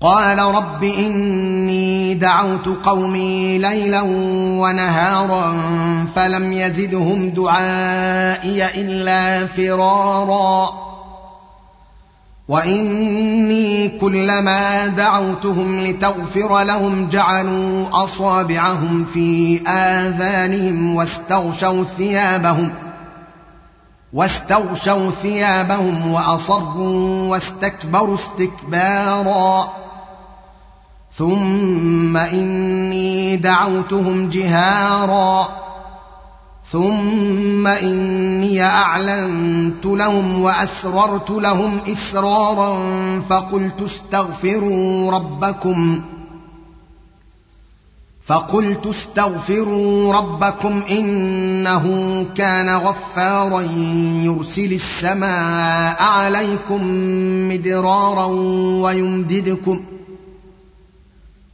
قال رب إني دعوت قومي ليلا ونهارا فلم يزدهم دعائي إلا فرارا. وإني كلما دعوتهم لتغفر لهم جعلوا أصابعهم في آذانهم واستغشوا ثيابهم واستغشوا ثيابهم وأصروا واستكبروا استكبارا. ثم إني دعوتهم جهارا. ثم إني أعلنت لهم وأسررت لهم إسرارا فقلت استغفروا ربكم. فقلت استغفروا ربكم إنه كان غفارا يرسل السماء عليكم مدرارا ويمددكم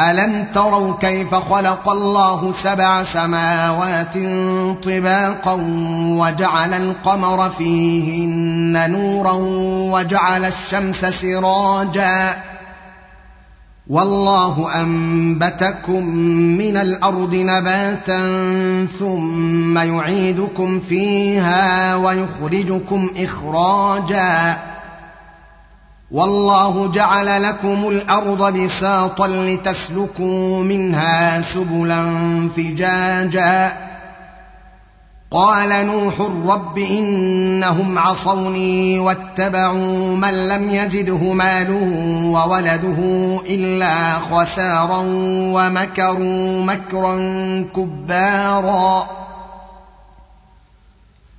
الم تروا كيف خلق الله سبع سماوات طباقا وجعل القمر فيهن نورا وجعل الشمس سراجا والله انبتكم من الأرض نباتا ثم يعيدكم فيها ويخرجكم اخراجا والله جعل لكم الأرض بساطا لتسلكوا منها سبلا فجاجا. قال نوح رب إنهم عصوني واتبعوا من لم يجده ماله وولده إلا خسارا ومكروا مكرا كبارا.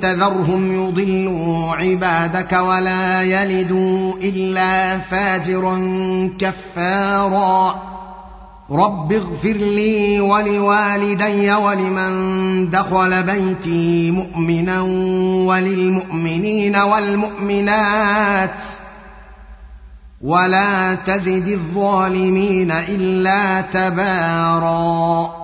تذرهم يضلوا عبادك ولا يلدوا إلا فاجرا كفارا. رب اغفر لي ولوالدي ولمن دخل بيتي مؤمنا وللمؤمنين والمؤمنات. ولا تزد الظالمين إلا تباراً.